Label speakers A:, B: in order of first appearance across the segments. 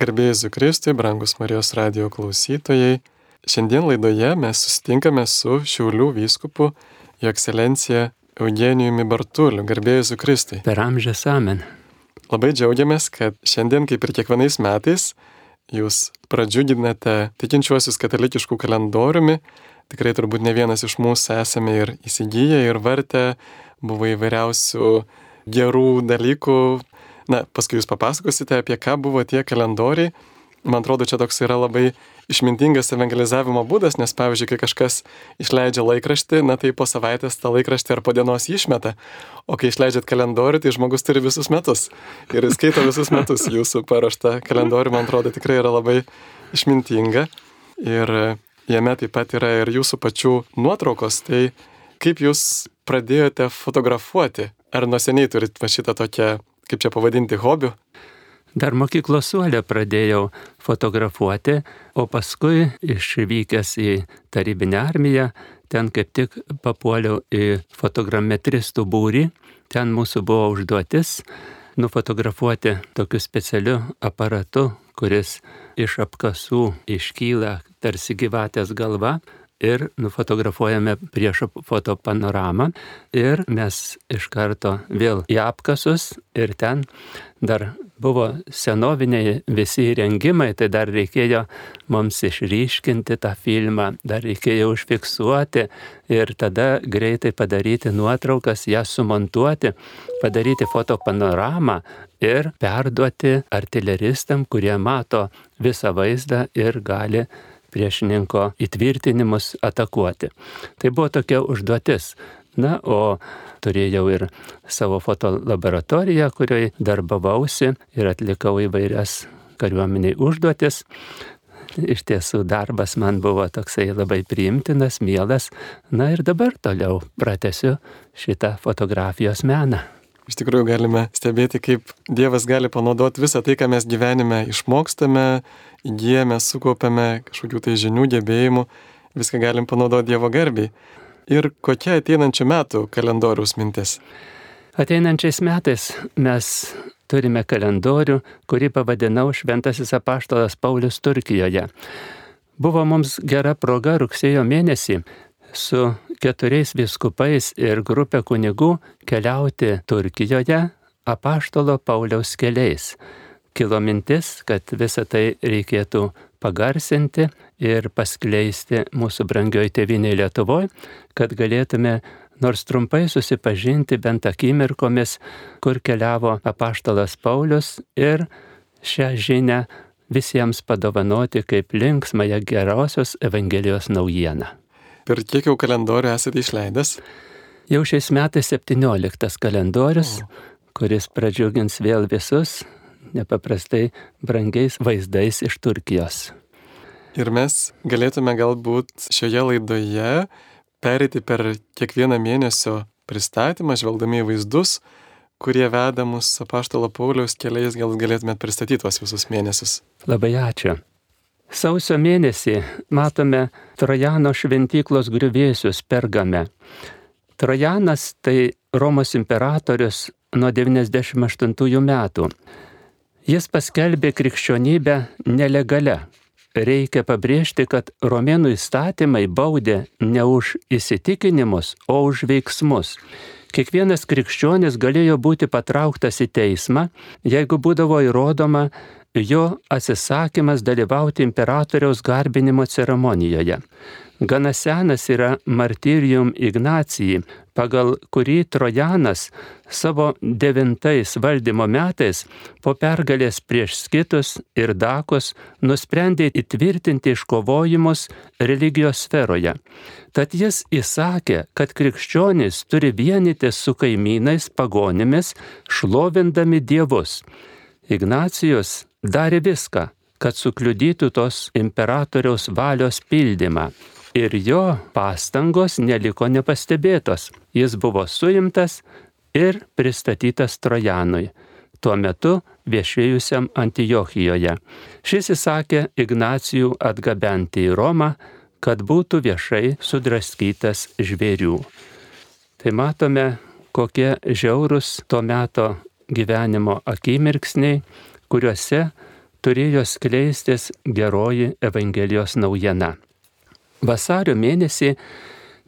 A: Garbėjai Kristui, brangus Marijos radio klausytojai. Šiandien laidoje mes susitinkame su Šiaulių vyskupu, jo ekscelencija Eugenijumi Bartuliu. Garbėjai Kristui.
B: Per amžius amen.
A: Labai džiaugiamės, kad šiandien, kaip ir kiekvienais metais, jūs pradžiuginate tikinčiuosius katalikiškų kalendoriumi. Tikrai turbūt ne vienas iš mūsų esame ir įsigiję, ir vartę, buvo įvairiausių gerų dalykų, Na, paskui jūs papasakosite, apie ką buvo tie kalendoriai. Man atrodo, čia toks yra labai išmintingas evangelizavimo būdas, nes pavyzdžiui, kai kažkas išleidžia laikraštį, na tai po savaitės tą laikraštį ar po dienos išmeta, o kai išleidžiat kalendorių, tai žmogus turi visus metus. Ir skaito visus metus. Jūsų paruoštą kalendorių, man atrodo, tikrai yra labai išmintinga. Ir jame taip pat yra ir jūsų pačių nuotraukos, tai kaip jūs pradėjote fotografuoti, ar nuo seniai turit šitą tokią kaip čia pavadinti, hobiu?
B: Dar mokyklos suolę pradėjau fotografuoti, o paskui išvykęs į tarybinę armiją, ten kaip tik papuoliau į fotogrametristų būrį, ten mūsų buvo užduotis nufotografuoti tokiu specialiu aparatu, kuris iš apkasų iškyla tarsi gyvatės galva ir nufotografuojame prieš fotopanoramą ir mes iš karto vėl į apkasus ir ten dar buvo senoviniai visi įrengimai, tai dar reikėjo mums išryškinti tą filmą, dar reikėjo užfiksuoti ir tada greitai padaryti nuotraukas, ją sumontuoti, padaryti fotopanoramą ir perduoti artileristam, kurie mato visą vaizdą ir gali priešininko įtvirtinimus atakuoti. Tai buvo tokia užduotis. Na, o turėjau ir savo fotolaboratoriją, kurioje darbavausi ir atlikau įvairias kariuomeniai užduotis. Iš tiesų darbas man buvo toksai labai priimtinas, mielas. Na ir dabar toliau pratesiu šitą fotografijos meną.
A: Iš tikrųjų galime stebėti, kaip Dievas gali panaudoti visą tai, ką mes gyvenime išmokstame, įgyjame, sukaupiame kažkokių tai žinių, gebėjimų, viską galim panaudoti Dievo garbiai. Ir kokia ateinančių metų kalendoriaus mintis?
B: Ateinančiais metais mes turime kalendorių, kurį pavadinau Šventasis apaštalas Paulius Turkijoje. Buvo mums gera proga rugsėjo mėnesį su keturiais viskupais ir grupė kunigų keliauti Turkijoje apaštalo Pauliaus keliais. Kilo mintis, kad visą tai reikėtų pagarsinti ir paskleisti mūsų brangioje tėviniai Lietuvoje, kad galėtume nors trumpai susipažinti bent akimirkomis, kur keliavo apaštalas Paulius ir šią žinę visiems padovanoti kaip linksmąją gerosios Evangelijos naujieną.
A: Per kiek jau kalendorių esate išleidęs?
B: Jau šiais metais 17 kalendorius, o. kuris pradžiugins vėl visus nepaprastai brangiais vaizdais iš Turkijos.
A: Ir mes galėtume galbūt šioje laidoje perėti per kiekvieną mėnesio pristatymą, žvelgdami į vaizdus, kurie veda mus apaštalo Pauliaus keliais, gal galėtumėt pristatyti tuos visus mėnesius.
B: Labai ačiū. Sausio mėnesį matome Trojano šventyklos griuvėsius Pergame. Trojanas tai Romos imperatorius nuo 98 metų. Jis paskelbė krikščionybę nelegale. Reikia pabrėžti, kad romėnų įstatymai baudė ne už įsitikinimus, o už veiksmus. Kiekvienas krikščionis galėjo būti patrauktas į teismą, jeigu būdavo įrodoma, jo atsisakymas dalyvauti imperatoriaus garbinimo ceremonijoje. Gana senas yra Martyrium Ignacijai, pagal kurį Trojanas savo devintais valdymo metais po pergalės prieš skitus ir dakus nusprendė įtvirtinti iškovojimus religijos sferoje. Tad jis įsakė, kad krikščionys turi vienyti su kaimynais pagonimis, šlovindami dievus. Ignacijus darė viską, kad sukliudytų tos imperatoriaus valios pildymą. Ir jo pastangos neliko nepastebėtos. Jis buvo suimtas ir pristatytas Trojanui, tuo metu viešėjusiam Antijochijoje. Šis įsakė Ignacijų atgabenti į Romą, kad būtų viešai sudraskytas žvėrių. Tai matome, kokie žiaurus to meto gyvenimo akimirksniai kuriuose turėjo skleistis geroji Evangelijos naujiena. Vasario mėnesį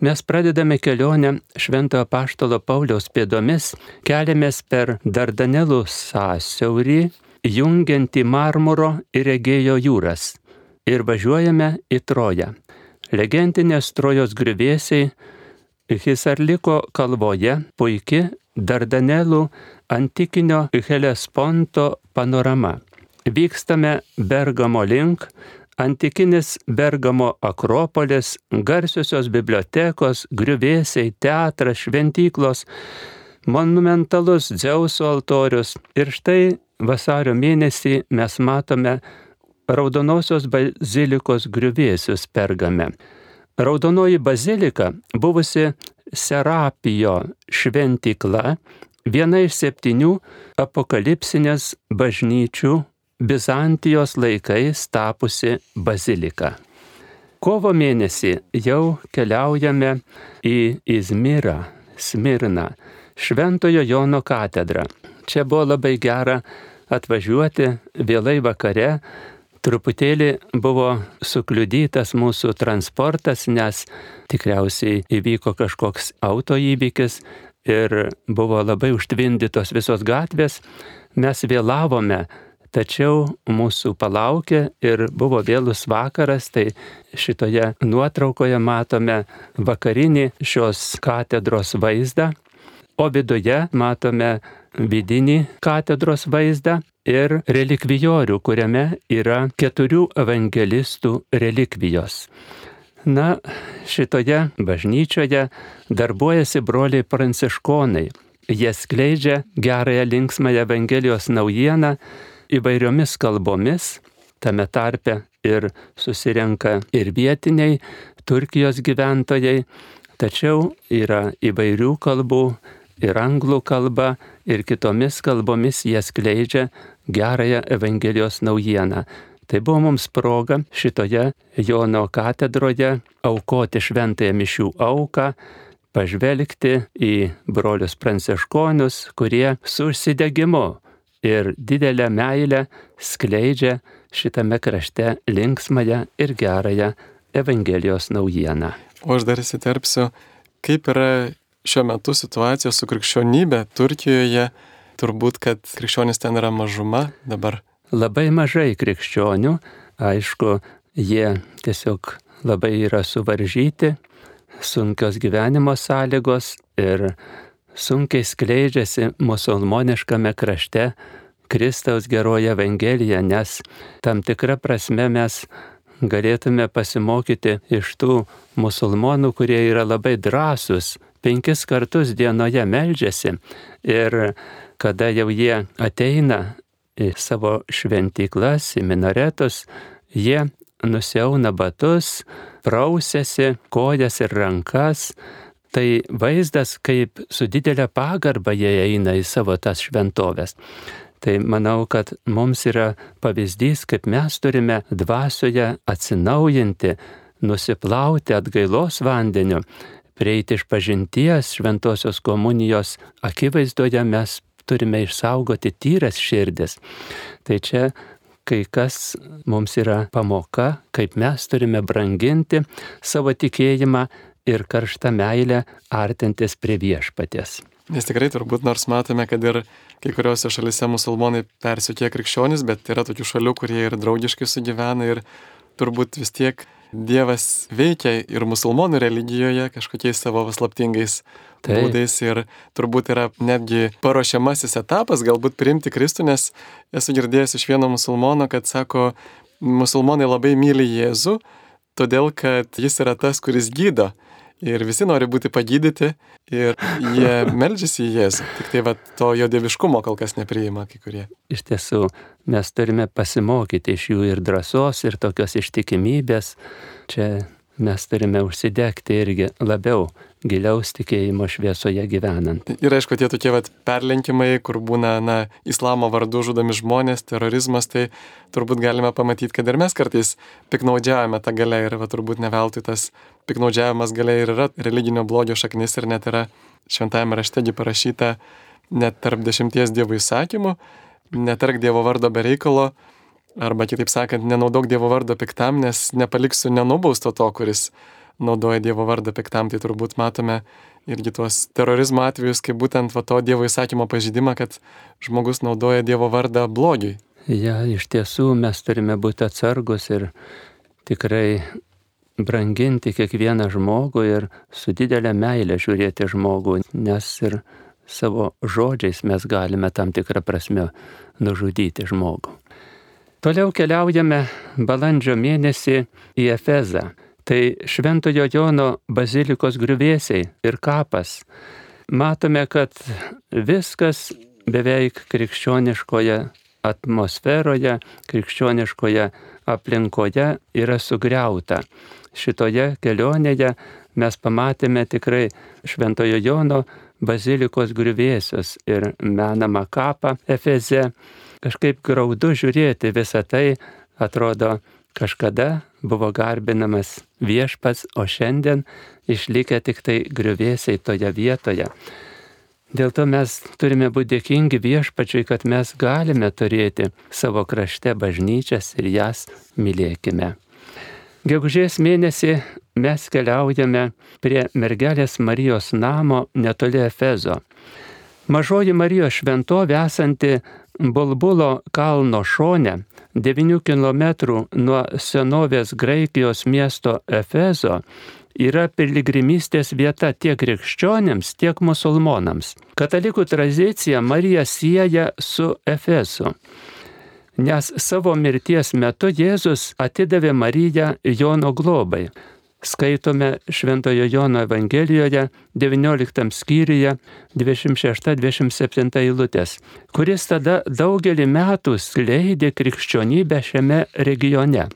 B: mes pradedame kelionę Šventojo Paštalo Pauliaus pėdomis, keliamės per Dardanelų sąsiaurį, jungiantį Marmuro ir Egėjo jūras ir važiuojame į Troją. Legendinės Trojos grįvėsiai Hisarliko kalvoje puikia Dardanelų antikinio Helesponto panorama. Vykstame Bergamo link, antikinis Bergamo akropolis, garsiosios bibliotekos, griuvėsiai, teatras, šventyklos, monumentalus Dzeuso altorius. Ir štai vasario mėnesį mes matome Raudonosios bazilikos griuvėsius Pergame. Raudonoji bazilika buvusi Serapijo šventykla, viena iš septynių apokalipsinės bažnyčių Bizantijos laikais tapusi bazilika. Kovo mėnesį jau keliaujame į Izmirą, Smirną, Šventojo Jono katedrą. Čia buvo labai gera atvažiuoti vėlai vakare, truputėlį buvo sukliudytas mūsų transportas, nes tikriausiai įvyko kažkoks auto įvykis ir buvo labai užtvindytos visos gatvės. Mes vėlavome, tačiau mūsų palaukė ir buvo vėlus vakaras, tai šitoje nuotraukoje matome vakarinį šios katedros vaizdą, o viduje matome vidinį katedros vaizdą ir relikvijorių, kuriame yra keturių evangelistų relikvijos. Na, šitoje bažnyčioje darbuojasi broliai pranciškonai. Jie skleidžia gerąją linksmąją Evangelijos naujieną įvairiomis kalbomis, tame tarpe ir susirenka ir vietiniai Turkijos gyventojai, tačiau yra įvairių kalbų ir anglų kalba, ir kitomis kalbomis jie skleidžia gerąją Evangelijos naujieną. Tai buvo mums proga šitoje Jono katedroje aukoti šventąją mišių auką, pažvelgti į brolius pranciškonius, kurie su užsidegimu ir didelę meilę skleidžia šitame krašte linksmąją ir gerąją Evangelijos naujieną.
A: O aš dar įsiterpsiu, kaip yra šiuo metu situacija su krikščionybė Turkijoje, turbūt, kad krikščionis ten yra mažuma dabar.
B: Labai mažai krikščionių, aišku, jie tiesiog labai yra suvaržyti, sunkios gyvenimo sąlygos ir sunkiai skleidžiasi musulmoniškame krašte Kristaus geroji Evangelija, nes tam tikrą prasme mes galėtume pasimokyti iš tų musulmonų, kurie yra labai drąsūs penkis kartus dienoje meldžiasi ir kada jau jie ateina į savo šventyklas, į minaretus, jie nusiauna batus, prausėsi kojas ir rankas. Tai vaizdas, kaip su didelė pagarba jie eina į savo tas šventovės. Tai manau, kad mums yra pavyzdys, kaip mes turime dvasioje atsinaujinti, nusiplauti atgailos vandeniu prieiti iš pažinties šventosios komunijos akivaizdoje mes turime išsaugoti tyras širdis. Tai čia kai kas mums yra pamoka, kaip mes turime branginti savo tikėjimą ir karštą meilę artintis prie viešpatės.
A: Nes tikrai turbūt nors matome, kad ir kai kuriuose šalise musulmonai persikė krikščionis, bet yra tokių šalių, kurie ir draugiškai sugyvena ir turbūt vis tiek Dievas veikia ir musulmonų religijoje kažkokiais savo paslaptingais tai. būdais ir turbūt yra netgi paruošiamasis etapas galbūt priimti Kristų, nes esu girdėjęs iš vieno musulmono, kad sako, musulmonai labai myli Jėzų, todėl kad jis yra tas, kuris gydo ir visi nori būti pagydyti ir jie melžiasi į Jėzų. Tik tai va, to jo dieviškumo kol kas nepriima kai kurie.
B: Iš tiesų, mes turime pasimokyti iš jų ir drąsos, ir tokios ištikimybės. Čia mes turime užsidegti irgi labiau giliaus tikėjimo šviesoje gyvenant.
A: Ir aišku, tie tokie vat, perlenkimai, kur būna na, islamo vardu žudomi žmonės, terorizmas, tai turbūt galime pamatyti, kad ir mes kartais piknaudžiavame tą galę ir va, turbūt neveltui tas piknaudžiavimas galė ir yra religinio blogio šaknis ir net yra šventajame raštegi parašyta net tarp dešimties dievo įsakymų, netark dievo vardo be reikalo, Arba kitaip sakant, nenaudok Dievo vardo piktam, nes nepaliksiu nenubausto to, kuris naudoja Dievo vardą piktam. Tai turbūt matome irgi tuos terorizmo atvejus, kaip būtent va, to Dievo įsakymo pažydimą, kad žmogus naudoja Dievo vardą blogiui.
B: Ja, iš tiesų mes turime būti atsargus ir tikrai branginti kiekvieną žmogų ir su didelė meilė žiūrėti žmogų, nes ir savo žodžiais mes galime tam tikrą prasme nužudyti žmogų. Toliau keliaujame balandžio mėnesį į Efezą. Tai Šventojo Jono bazilikos griuvėsiai ir kapas. Matome, kad viskas beveik krikščioniškoje atmosferoje, krikščioniškoje aplinkoje yra sugriauta. Šitoje kelionėje mes pamatėme tikrai Šventojo Jono bazilikos griuvėsius ir menamą kapą Efeze kažkaip graudu žiūrėti visą tai, atrodo, kažkada buvo garbinamas viešpats, o šiandien išlikę tik tai griuvėsiai toje vietoje. Dėl to mes turime būti dėkingi viešpačiui, kad mes galime turėti savo krašte bažnyčias ir jas mylėkime. Gegužės mėnesį mes keliaujame prie mergelės Marijos namo netoli Efezo. Mažoji Marijos šventovė esanti Bulbulo kalno šone, 9 km nuo senovės Graikijos miesto Efezo, yra piligrimystės vieta tiek krikščionėms, tiek musulmonams. Katalikų tradicija Marija sieja su Efesu. Nes savo mirties metu Jėzus atidavė Mariją Jono globai skaitome Šventojo Jono Evangelijoje 19 skyriuje 26-27 eilutės, kuris tada daugelį metų skleidė krikščionybę šiame regione.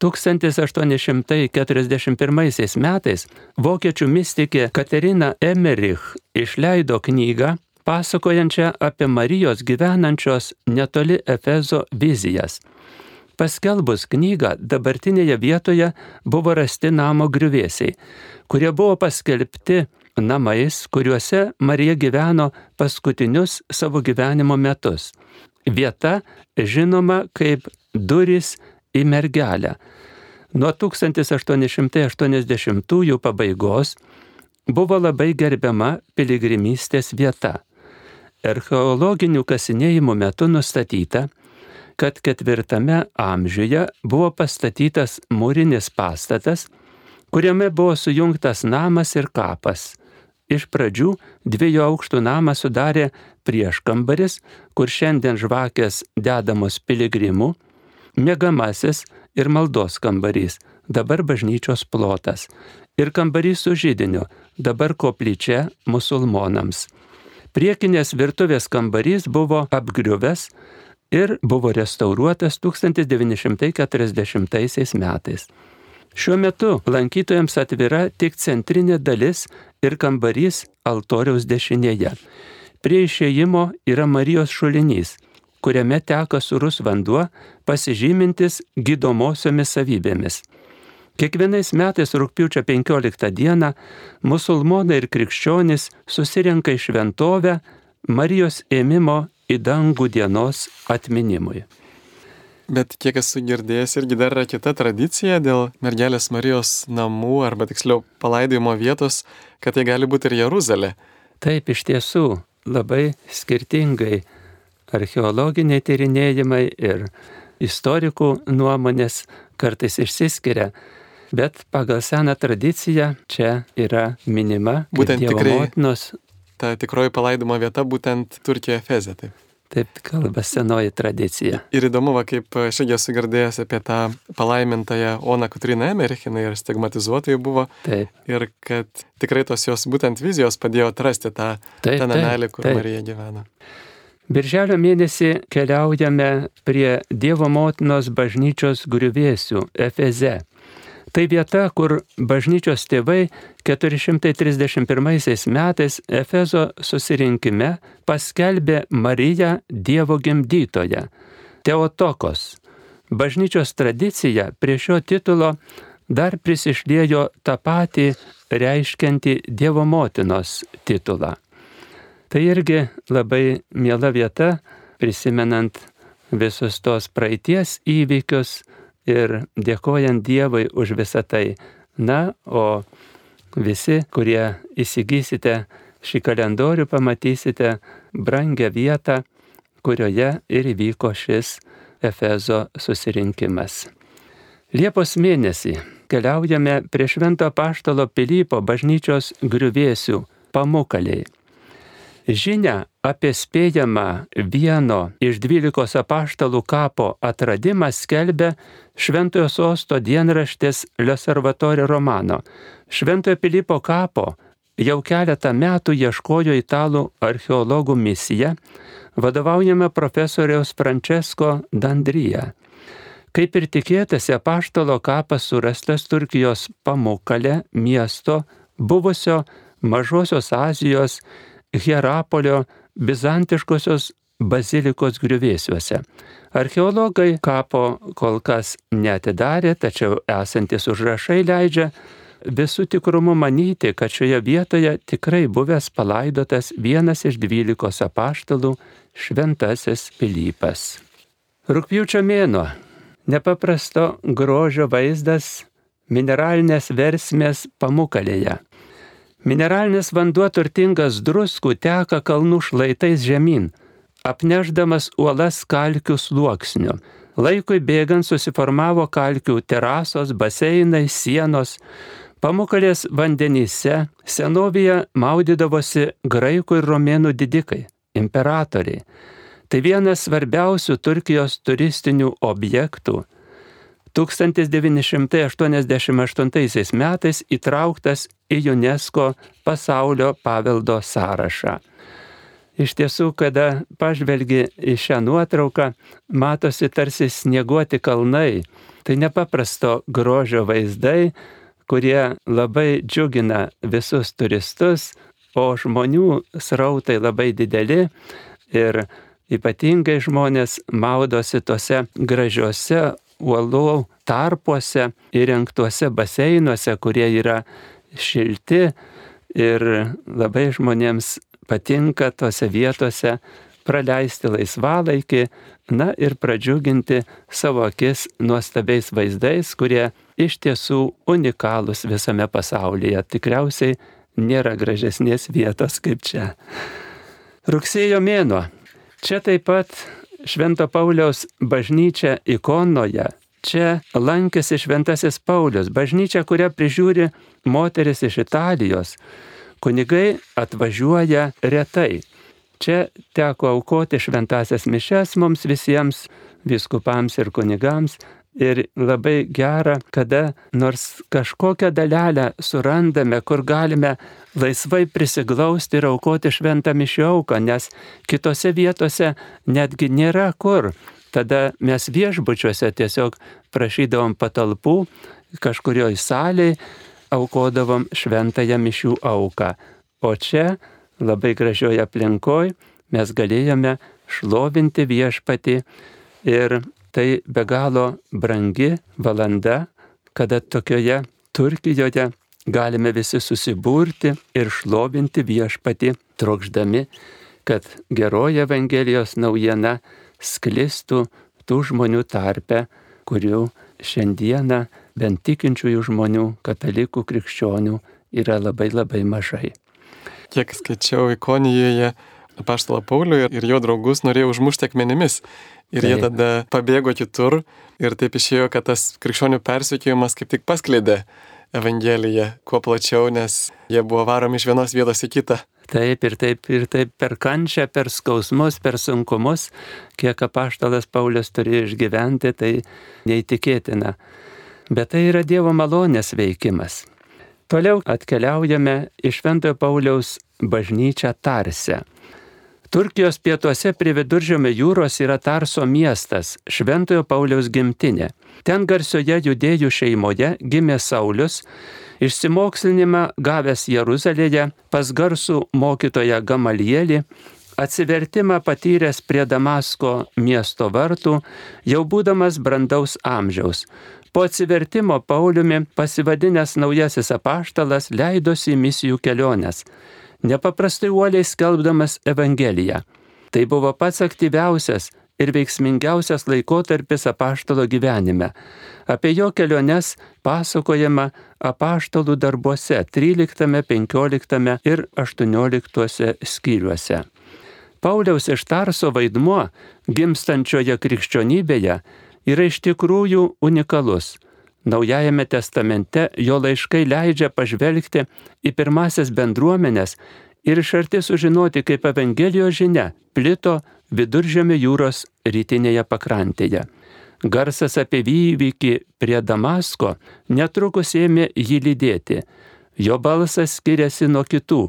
B: 1841 metais vokiečių mystikė Katerina Emerich išleido knygą pasakojančią apie Marijos gyvenančios netoli Efezo vizijas. Paskelbus knygą, dabartinėje vietoje buvo rasti namo griuvėsiai, kurie buvo paskelbti namais, kuriuose Marija gyveno paskutinius savo gyvenimo metus. Vieta žinoma kaip duris į mergelę. Nuo 1880 pabaigos buvo labai gerbiama piligrimystės vieta. Archeologinių kasinėjimų metu nustatyta, kad ketvirtame amžiuje buvo pastatytas mūrinis pastatas, kuriame buvo sujungtas namas ir kapas. Iš pradžių dviejų aukštų namą sudarė prieškambaris, kur šiandien žvakės dedamos piligrimų, mėgamasis ir maldos kambarys, dabar bažnyčios plotas, ir kambarys su žydiniu, dabar koplyčia musulmonams. Priekinės virtuvės kambarys buvo apgriuvęs, ir buvo restauruotas 1940 metais. Šiuo metu lankytojams atvira tik centrinė dalis ir kambarys altoriaus dešinėje. Prie išėjimo yra Marijos šulinys, kuriame teka surus vanduo, pasižymintis gydomosiomis savybėmis. Kiekvienais metais rūpiučio 15 dieną musulmonai ir krikščionys susirenka į šventovę Marijos ėmimo į dangų dienos atminimui.
A: Bet kiek esu girdėjęs, irgi dar yra kita tradicija dėl mergelės Marijos namų, arba tiksliau palaidojimo vietos, kad tai gali būti ir Jeruzalė.
B: Taip, iš tiesų, labai skirtingai archeologiniai tyrinėjimai ir istorikų nuomonės kartais išsiskiria, bet pagal seną tradiciją čia yra minima
A: būtent tikrai
B: motinos
A: ta tikroji palaidimo vieta būtent Turkijoje Feze. Taip.
B: Taip kalba senoji tradicija.
A: Ir įdomu, va, kaip aš irgi esu girdėjęs apie tą palaimintąją Oną Katriną Emerichiną ir stigmatizuotojai buvo.
B: Taip.
A: Ir kad tikrai tos jos būtent vizijos padėjo atrasti tą,
B: Taip,
A: tą namelį, kur
B: taip.
A: Marija gyvena.
B: Birželio mėnesį keliaujame prie Dievo motinos bažnyčios griuvėsių Efeze. Tai vieta, kur bažnyčios tėvai 431 metais Efezo susirinkime paskelbė Mariją Dievo gimdytoją, Teotokos. Bažnyčios tradicija prie šio titulo dar prisišlėjo tą patį reiškiantį Dievo motinos titulą. Tai irgi labai miela vieta, prisimenant visus tos praeities įvykius ir dėkojant Dievui už visą tai. Na, o visi, kurie įsigysite šį kalendorių, pamatysite brangę vietą, kurioje ir įvyko šis Efezo susirinkimas. Liepos mėnesį keliaujame prie Švento Paštalo Pilypo bažnyčios griuvėsių pamukaliai. Žinia apie spėjamą vieno iš dvylikos apaštalų kapo atradimą skelbia Šventojo sosto dienraštis Le Servatore Romano. Šventojo Pilypo kapo jau keletą metų ieškojo italų archeologų misija, vadovaujama profesoriaus Francesco Dandryja. Kaip ir tikėtasi, apaštalo kapas surastas Turkijos pamukalė miesto buvusio Mažosios Azijos Hierapolio bizantiškosios bazilikos griuvėsiuose. Archeologai kapo kol kas netidarė, tačiau esantis užrašai leidžia visų tikrumu manyti, kad šioje vietoje tikrai buvęs palaidotas vienas iš dvylikos apaštalų šventasis Pilypas. Rūpjūčio mėno. Nepaprasto grožio vaizdas mineralinės versmės pamukalėje. Mineralinis vanduo turtingas druskų teka kalnų šlaitais žemyn, apneždamas uolas kalkių sluoksniu. Laikui bėgant susiformavo kalkių terasos, baseinai, sienos. Pamukalės vandenyse senovėje maudydavosi graikų ir romėnų didikai, imperatoriai. Tai vienas svarbiausių Turkijos turistinių objektų 1988 metais įtrauktas į UNESCO pasaulio paveldo sąrašą. Iš tiesų, kada pažvelgi į šią nuotrauką, matosi tarsi snieguoti kalnai. Tai nepaprasto grožio vaizdai, kurie labai džiugina visus turistus, o žmonių srautai labai dideli ir ypatingai žmonės maudosi tose gražiose uolų tarpuose įrengtuose baseinuose, kurie yra šilti ir labai žmonėms patinka tose vietose praleisti laisvalaikį, na ir pradžiuginti savo akis nuostabiais vaizdais, kurie iš tiesų unikalūs visame pasaulyje. Tikriausiai nėra gražesnės vietos kaip čia. Rugsėjo mėnuo. Čia taip pat Švento Pauliaus bažnyčia ikonoje. Čia lankėsi Šventasis Paulius, bažnyčia, kurią prižiūri moteris iš Italijos. Kunigai atvažiuoja retai. Čia teko aukoti šventasias mišes mums visiems, viskupams ir kunigams. Ir labai gera, kada nors kažkokią dalelę surandame, kur galime laisvai prisiglausti ir aukoti šventą mišių auką, nes kitose vietose netgi nėra kur. Tada mes viešbučiuose tiesiog prašydavom patalpų kažkurioje salėje, aukodavom šventąją mišių auką. O čia labai gražioje aplinkoje mes galėjome šlovinti viešpatį ir tai be galo brangi valanda, kada tokioje Turkijoje galime visi susiburti ir šlovinti viešpatį, trokšdami, kad geroji Evangelijos naujiena sklistų tų žmonių tarpe, kurių šiandieną bent tikinčiųjų žmonių, katalikų, krikščionių yra labai labai mažai.
A: Kiek skaičiau ikonijoje paštalą Paulių ir jo draugus norėjo užmušti akmenimis Ir jie tada pabėgo kitur ir taip išėjo, kad tas krikščionių persikėjimas kaip tik paskleidė Evangeliją kuo plačiau, nes jie buvo varomi iš vienos vietos į kitą.
B: Taip ir taip ir taip per kančią, per skausmus, per sunkumus, kiek apaštalas Paulius turėjo išgyventi, tai neįtikėtina. Bet tai yra Dievo malonės veikimas. Toliau atkeliaujame iš Šventojo Pauliaus bažnyčią Tarsę. Turkijos pietuose prie viduržėmio jūros yra Tarso miestas, Šventojo Pauliaus gimtinė. Ten garsioje judėjų šeimoje gimė Saulis, išsimokslinimą gavęs Jeruzalėje pas garsų mokytoją Gamalielį, atsivertimą patyręs prie Damasko miesto vartų, jau būdamas brandaus amžiaus. Po atsivertimo Pauliumi pasivadinęs naujasis apaštalas leidosi į misijų keliones nepaprastai uoliai skelbdamas Evangeliją. Tai buvo pats aktyviausias ir veiksmingiausias laikotarpis apaštalo gyvenime. Apie jo keliones pasakojama apaštalų darbuose 13, 15 ir 18 skyriuose. Pauliaus iš Tarso vaidmuo gimstančioje krikščionybėje yra iš tikrųjų unikalus. Naujajame testamente jo laiškai leidžia pažvelgti į pirmasias bendruomenės ir iš arti sužinoti, kaip Evangelijos žinia plito viduržėmio jūros rytinėje pakrantėje. Garsas apie įvykį prie Damasko netrukus ėmė jį lydėti. Jo balsas skiriasi nuo kitų,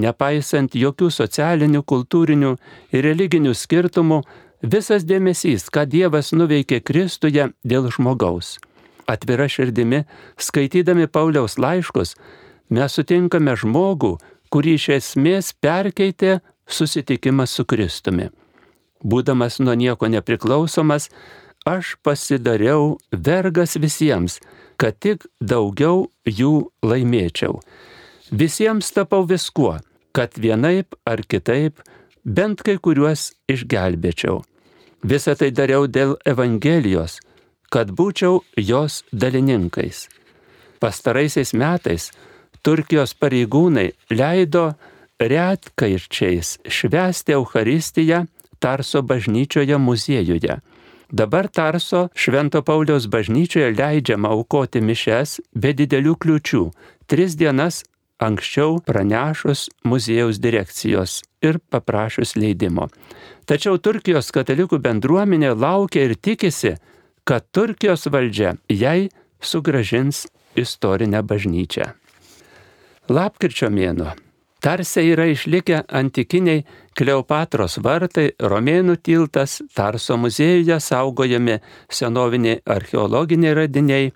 B: nepaisant jokių socialinių, kultūrinių ir religinių skirtumų, visas dėmesys, ką Dievas nuveikė Kristuje dėl žmogaus. Atvira širdimi, skaitydami Pauliaus laiškus, mes sutinkame žmogų, kurį iš esmės perkeitė susitikimas su Kristumi. Būdamas nuo nieko nepriklausomas, aš pasidariau vergas visiems, kad tik daugiau jų laimėčiau. Visiems tapau viskuo, kad vienaip ar kitaip bent kai kuriuos išgelbėčiau. Visą tai dariau dėl Evangelijos, kad būčiau jos dalininkais. Pastaraisiais metais Turkijos pareigūnai leido retkaičiais švęsti Euharistiją Tarso bažnyčioje muziejuje. Dabar Tarso Švento Pauliaus bažnyčioje leidžiama aukoti mišes be didelių kliučių, tris dienas anksčiau pranešus muziejaus direkcijos ir paprašus leidimo. Tačiau Turkijos katalikų bendruomenė laukia ir tikisi, kad Turkijos valdžia jai sugražins istorinę bažnyčią. Lapkričio mėno. Tarse yra išlikę antikiniai Kleopatros vartai, Romėnų tiltas, Tarso muziejuje saugojami senoviniai archeologiniai radiniai.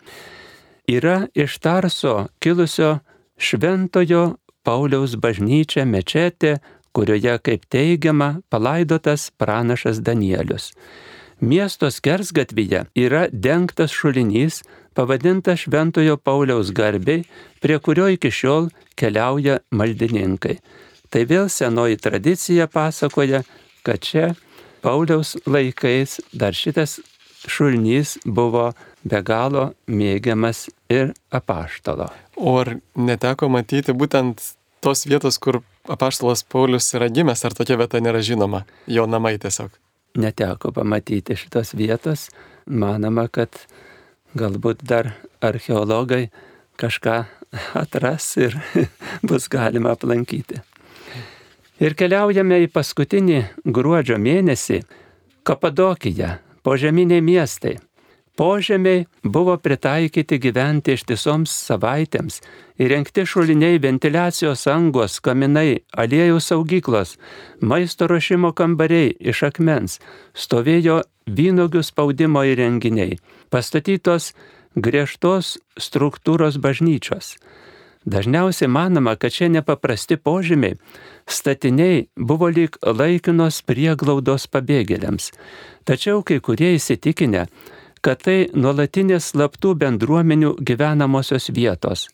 B: Yra iš Tarso kilusio Šventojo Pauliaus bažnyčia mečetė, kurioje, kaip teigiama, palaidotas pranašas Danielius. Miesto skersgatvyje yra dengtas šulinys, pavadintas Šventojo Pauliaus garbiai, prie kurio iki šiol keliauja maldininkai. Tai vėl senoji tradicija pasakoja, kad čia Pauliaus laikais dar šitas šulinys buvo be galo mėgiamas ir apaštalo.
A: O ar neteko matyti būtent tos vietos, kur apaštalas Paulius yra gimęs, ar tokia vieta nėra žinoma, jo namai tiesiog?
B: Neteko pamatyti šitos vietos. Manoma, kad galbūt dar archeologai kažką atras ir bus galima aplankyti. Ir keliaujame į paskutinį gruodžio mėnesį Kapadokiją, požeminiai miestai. Požemiai buvo pritaikyti gyventi ištisoms savaitėms, įrengti šuliniai, ventiliacijos angos, kaminai, aliejų saugyklos, maisto ruošimo kambariai iš akmens, stovėjo vynogių spaudimo įrenginiai, pastatytos griežtos struktūros bažnyčios. Dažniausiai manoma, kad čia nepaprasti požymiai, statiniai buvo lyg laikinos prieglaudos pabėgėliams. Tačiau kai kurie įsitikinę, kad tai nuolatinės slaptų bendruomenių gyvenamosios vietos.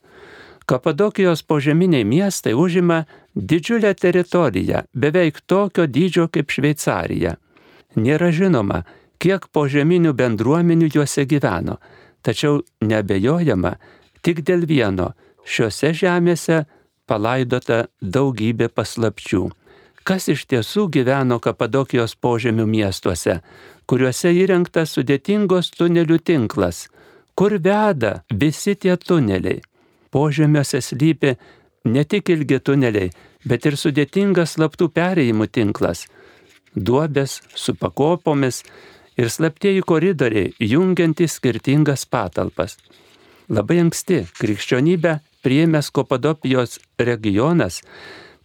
B: Kapadokijos požeminiai miestai užima didžiulę teritoriją, beveik tokio dydžio kaip Šveicarija. Nėra žinoma, kiek požeminių bendruomenių juose gyveno, tačiau nebejojama tik dėl vieno - šiuose žemėse palaidota daugybė paslapčių. Kas iš tiesų gyveno Kapadokijos požemių miestuose, kuriuose įrengtas sudėtingos tunelių tinklas, kur veda visi tie tuneliai. Požemiuose slypi ne tik ilgi tuneliai, bet ir sudėtingas slaptų perėjimų tinklas, duobės su pakopomis ir slaptieji koridoriai jungiantys skirtingas patalpas. Labai anksti krikščionybę priėmęs Kopadopijos regionas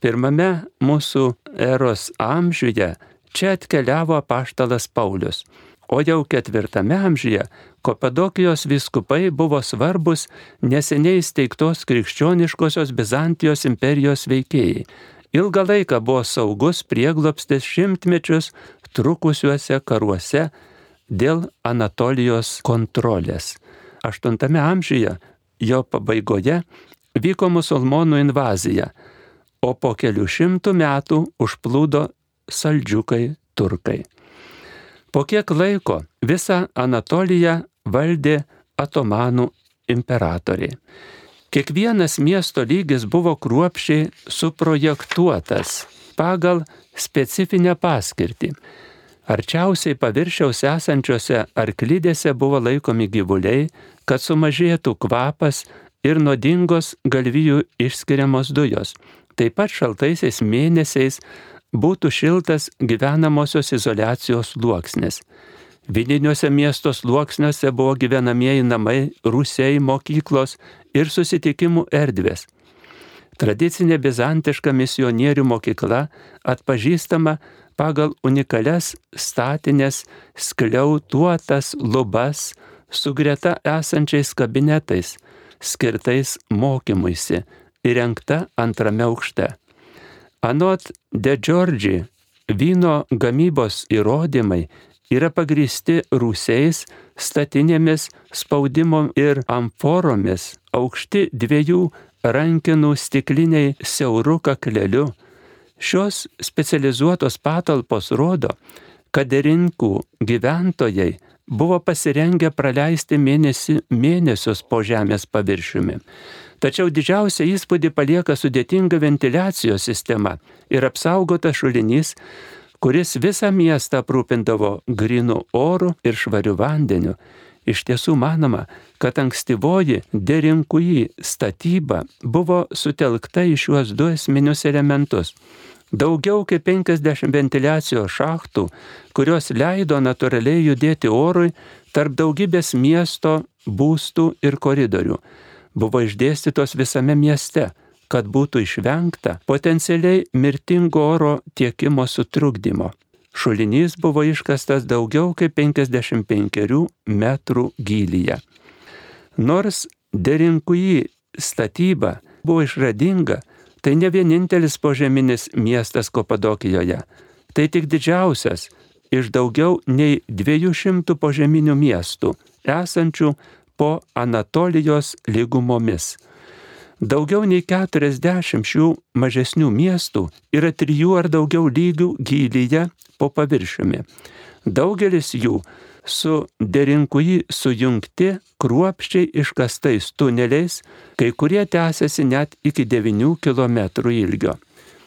B: pirmame mūsų eros amžiuje Čia atkeliavo apaštalas Paulius. O jau ketvirtame amžiuje Kopadokijos viskupai buvo svarbus neseniai steigtos krikščioniškosios Bizantijos imperijos veikėjai. Ilgą laiką buvo saugus prieglopstis šimtmečius trukusiuose karuose dėl Anatolijos kontrolės. Aštuntame amžiuje jo pabaigoje vyko musulmonų invazija, o po kelių šimtų metų užplūdo saldžiukai turkai. Po kiek laiko visą Anatoliją valdė Otomanų imperatoriai. Kiekvienas miesto lygis buvo kruopšiai suprojektuotas pagal specifinę paskirtį. Arčiausiai paviršiaus esančiose arklydėse buvo laikomi gyvuliai, kad sumažėtų kvapas ir nuodingos galvijų išskiriamos dujos. Taip pat šaltaisiais mėnesiais būtų šiltas gyvenamosios izolacijos sluoksnis. Vidiniuose miesto sluoksniuose buvo gyvenamieji namai, rusiai, mokyklos ir susitikimų erdvės. Tradicinė bizantiška misionierių mokykla atpažįstama pagal unikalias statinės skliautuotas lubas su greta esančiais kabinetais, skirtais mokymuisi, įrengta antrame aukšte. Anot De Giorgi, vyno gamybos įrodymai yra pagristi rūsiais, statinėmis, spaudimo ir amforomis, aukšti dviejų rankinų stikliniai siaurų kakleliu. Šios specializuotos patalpos rodo, kad rinkų gyventojai buvo pasirengę praleisti mėnesį, mėnesius po žemės paviršiumi. Tačiau didžiausią įspūdį palieka sudėtinga ventiliacijos sistema ir apsaugotas šulinys, kuris visą miestą aprūpindavo grinu oru ir švariu vandeniu. Iš tiesų manoma, kad ankstyvoji derinkui statyba buvo sutelkta į šiuos du esminius elementus. Daugiau kaip 50 ventiliacijos šachtų, kurios leido natūraliai judėti orui tarp daugybės miesto būstų ir koridorių, buvo išdėstytos visame mieste, kad būtų išvengta potencialiai mirtingo oro tiekimo sutrukdymo. Šulinys buvo iškastas daugiau kaip 55 metrų gylyje. Nors derinkui statyba buvo išradinga, tai ne vienintelis požeminis miestas Kopadokijoje. Tai tik didžiausias iš daugiau nei 200 požeminių miestų, esančių po Anatolijos lygumomis. Daugiau nei 40 šių mažesnių miestų yra trijų ar daugiau lygių gylyje po paviršiumi. Daugelis jų su derinkui sujungti kruopščiai iškastais tuneliais, kai kurie tęsiasi net iki 9 km ilgio.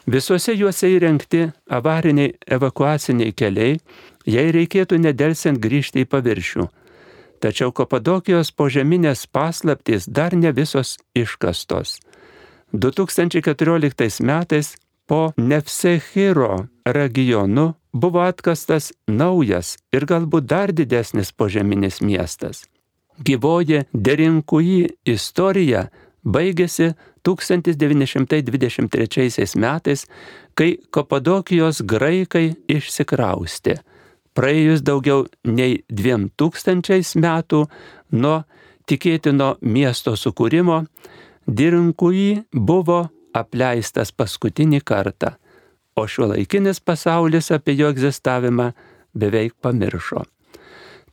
B: Visuose juose įrengti avariniai evakuaciniai keliai, jei reikėtų nedelsiant grįžti į paviršių. Tačiau Kapadokijos požeminės paslaptys dar ne visos iškastos. 2014 metais po Nefsechiro regionu buvo atkastas naujas ir galbūt dar didesnis požeminis miestas. Gyvoji derinkui istorija baigėsi 1923 metais, kai Kapadokijos graikai išsikraustė. Praėjus daugiau nei dviem tūkstančiais metų nuo tikėtino miesto sukūrimo, Dirinkui buvo apleistas paskutinį kartą o šiuolaikinis pasaulis apie jo egzistavimą beveik pamiršo.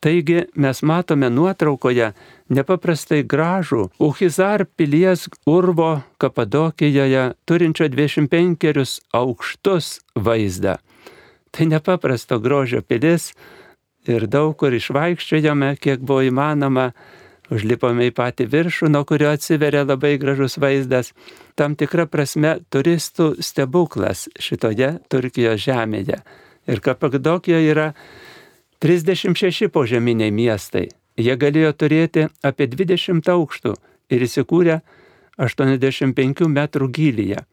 B: Taigi mes matome nuotraukoje nepaprastai gražų Uhizar pilies urvo Kapadokijoje turinčio 25 aukštus vaizdą. Tai nepaprasto grožio pilis ir daug kur išvaikščiojame, kiek buvo įmanoma Užlipome į patį viršų, nuo kurio atsiveria labai gražus vaizdas. Tam tikra prasme turistų stebuklas šitoje Turkijos žemėje. Ir Kapadokijoje yra 36 požeminiai miestai. Jie galėjo turėti apie 20 aukštų ir įsikūrė 85 metrų gylyje.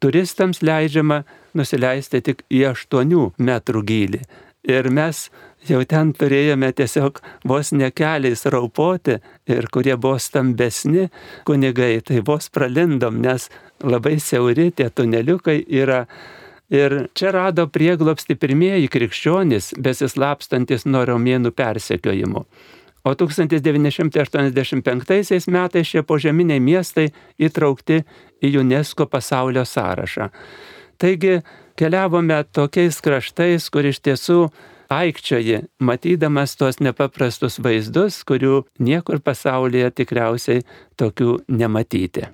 B: Turistams leidžiama nusileisti tik į 8 metrų gylį. Ir mes jau ten turėjome tiesiog vos nekeliais raupoti ir kurie buvo stambesni kunigai, tai vos pralindom, nes labai siauri tie tuneliukai yra. Ir čia rado prieglopsti pirmieji krikščionys, besislapstantis nuo romėnų persekiojimų. O 1985 metais šie požeminiai miestai įtraukti į UNESCO pasaulio sąrašą. Taigi keliavome tokiais kraštais, kur iš tiesų aikčioji, matydamas tuos nepaprastus vaizdus, kurių niekur pasaulyje tikriausiai tokių nematyti.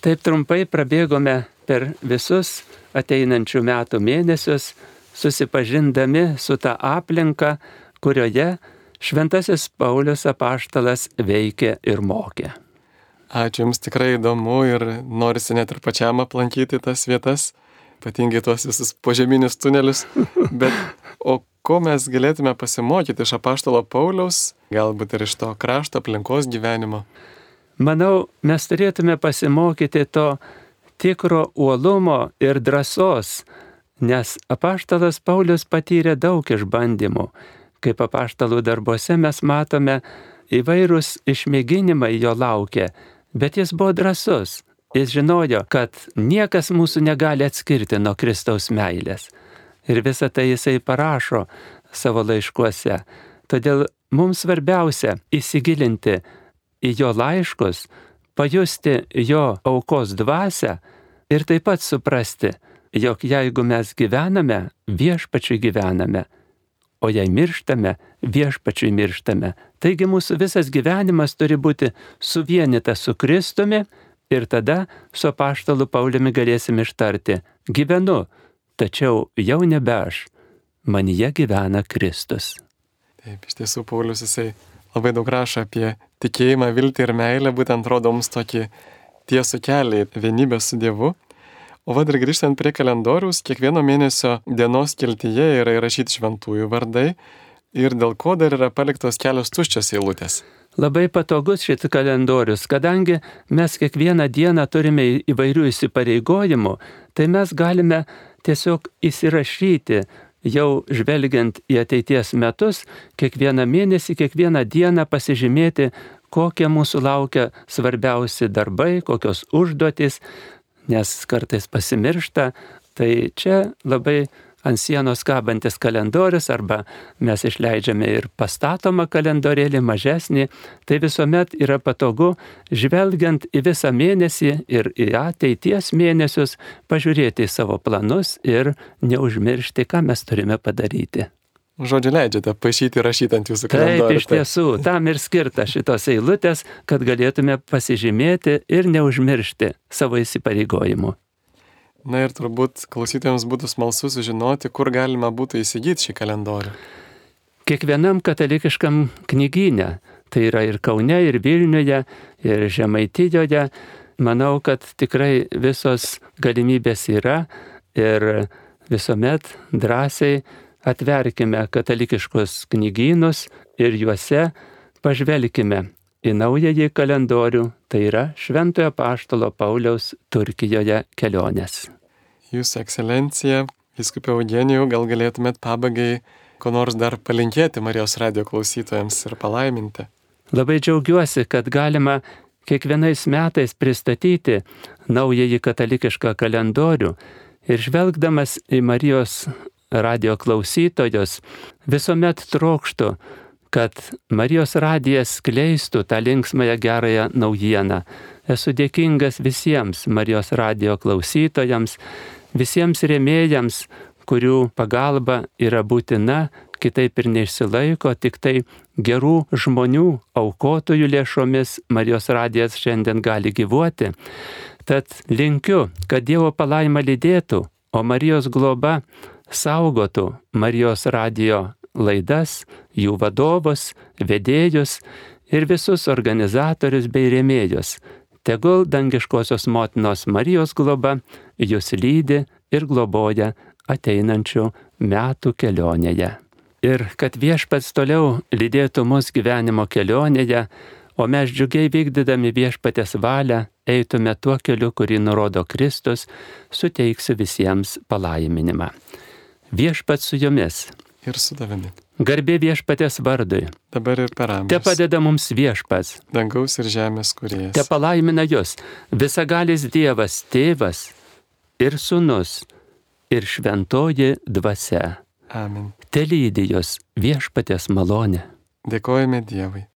B: Taip trumpai prabėgome per visus ateinančių metų mėnesius susipažindami su tą aplinką, kurioje Šventasis Paulius apaštalas veikė ir mokė.
A: Ačiū Jums tikrai įdomu ir norisi net ir pačiam aplankyti tas vietas, ypatingai tuos visus požeminius tunelius. Bet o ko mes galėtume pasimokyti iš apaštalo Pauliaus, galbūt ir iš to krašto aplinkos gyvenimo?
B: Manau, mes turėtume pasimokyti to tikro uolumo ir drąsos, nes apaštalas Paulius patyrė daug išbandymų. Kaip apaštalų darbuose mes matome įvairūs išmėginimai jo laukia Bet jis buvo drasus. Jis žinojo, kad niekas mūsų negali atskirti nuo Kristaus meilės. Ir visą tai jisai parašo savo laiškuose. Todėl mums svarbiausia įsigilinti į jo laiškus, pajusti jo aukos dvasę ir taip pat suprasti, jog jeigu mes gyvename, viešpačiui gyvename, o jei mirštame, viešpačiui mirštame. Taigi mūsų visas gyvenimas turi būti suvienytas su Kristumi ir tada su apaštalu Pauliumi galėsim ištarti - gyvenu, tačiau jau nebe aš, manyje gyvena Kristus.
A: Taip, iš tiesų Paulius jisai labai daug rašo apie tikėjimą, viltį ir meilę, būtent rodo mums tokį tiesų kelią vienybę su Dievu. O vad ir grįžtant prie kalendoriaus, kiekvieno mėnesio dienos keltyje yra įrašyti šventųjų vardai ir dėl ko dar yra paliktos kelios tuščios eilutės.
B: Labai patogus šit kalendorius, kadangi mes kiekvieną dieną turime įvairių įsipareigojimų, tai mes galime tiesiog įsirašyti jau žvelgiant į ateities metus, kiekvieną mėnesį, kiekvieną dieną pasižymėti, kokie mūsų laukia svarbiausi darbai, kokios užduotys, nes kartais pasimiršta, tai čia labai ant sienos kabantis kalendorius arba mes išleidžiame ir pastatomą kalendorėlį mažesnį, tai visuomet yra patogu, žvelgiant į visą mėnesį ir į ateities mėnesius, pažiūrėti į savo planus ir neužmiršti, ką mes turime padaryti.
A: Žodžiu, leidžiate pašyti ir rašyti ant jūsų kalendorių.
B: Taip, iš tiesų, tam ir skirta šitos eilutės, kad galėtume pasižymėti ir neužmiršti savo įsipareigojimų.
A: Na ir turbūt klausytėjams būtų smalsu sužinoti, kur galima būtų įsigyti šį kalendorių.
B: Kiekvienam katalikiškam knygynė, tai yra ir Kaune, ir Vilniuje, ir Žemaitijoje, manau, kad tikrai visos galimybės yra ir visuomet drąsiai atverkime katalikiškus knygynus ir juose pažvelkime į naująjį kalendorių, tai yra Šventojo Paštalo Pauliaus Turkijoje kelionės.
A: Jūsų ekscelencija, viskupė Eugenijų, gal galėtumėt pabaigai ko nors dar palinkėti Marijos radio klausytojams ir palaiminti?
B: Labai džiaugiuosi, kad galima kiekvienais metais pristatyti naująjį katalikišką kalendorių ir žvelgdamas į Marijos radio klausytojus, visuomet trokštų, kad Marijos radijas skleistų tą linksmąją gerąją naujieną. Esu dėkingas visiems Marijos radio klausytojams, visiems rėmėjams, kurių pagalba yra būtina, kitaip ir neišsilaiko, tik tai gerų žmonių aukotojų lėšomis Marijos radijas šiandien gali gyvuoti. Tad linkiu, kad Dievo palaima lydėtų, o Marijos globa saugotų Marijos radio laidas, jų vadovus, vedėjus ir visus organizatorius bei rėmėjus. Tegul dangiškosios motinos Marijos globa jūs lydi ir globoja ateinančių metų kelionėje. Ir kad viešpats toliau lydėtų mus gyvenimo kelionėje, o mes džiugiai vykdydami viešpatės valią eitume tuo keliu, kurį nurodo Kristus, suteiksiu visiems palaiminimą. Viešpat su jumis.
A: Ir su tavimi.
B: Garbė viešpatės vardui.
A: Dabar ir per amžius.
B: Te padeda mums viešpats.
A: Dangaus ir žemės kuriejas.
B: Te palaimina jūs. Visagalis Dievas, tėvas ir sunus ir šventoji dvasia.
A: Amen.
B: Te lydi jūs viešpatės malonė.
A: Dėkojame Dievui.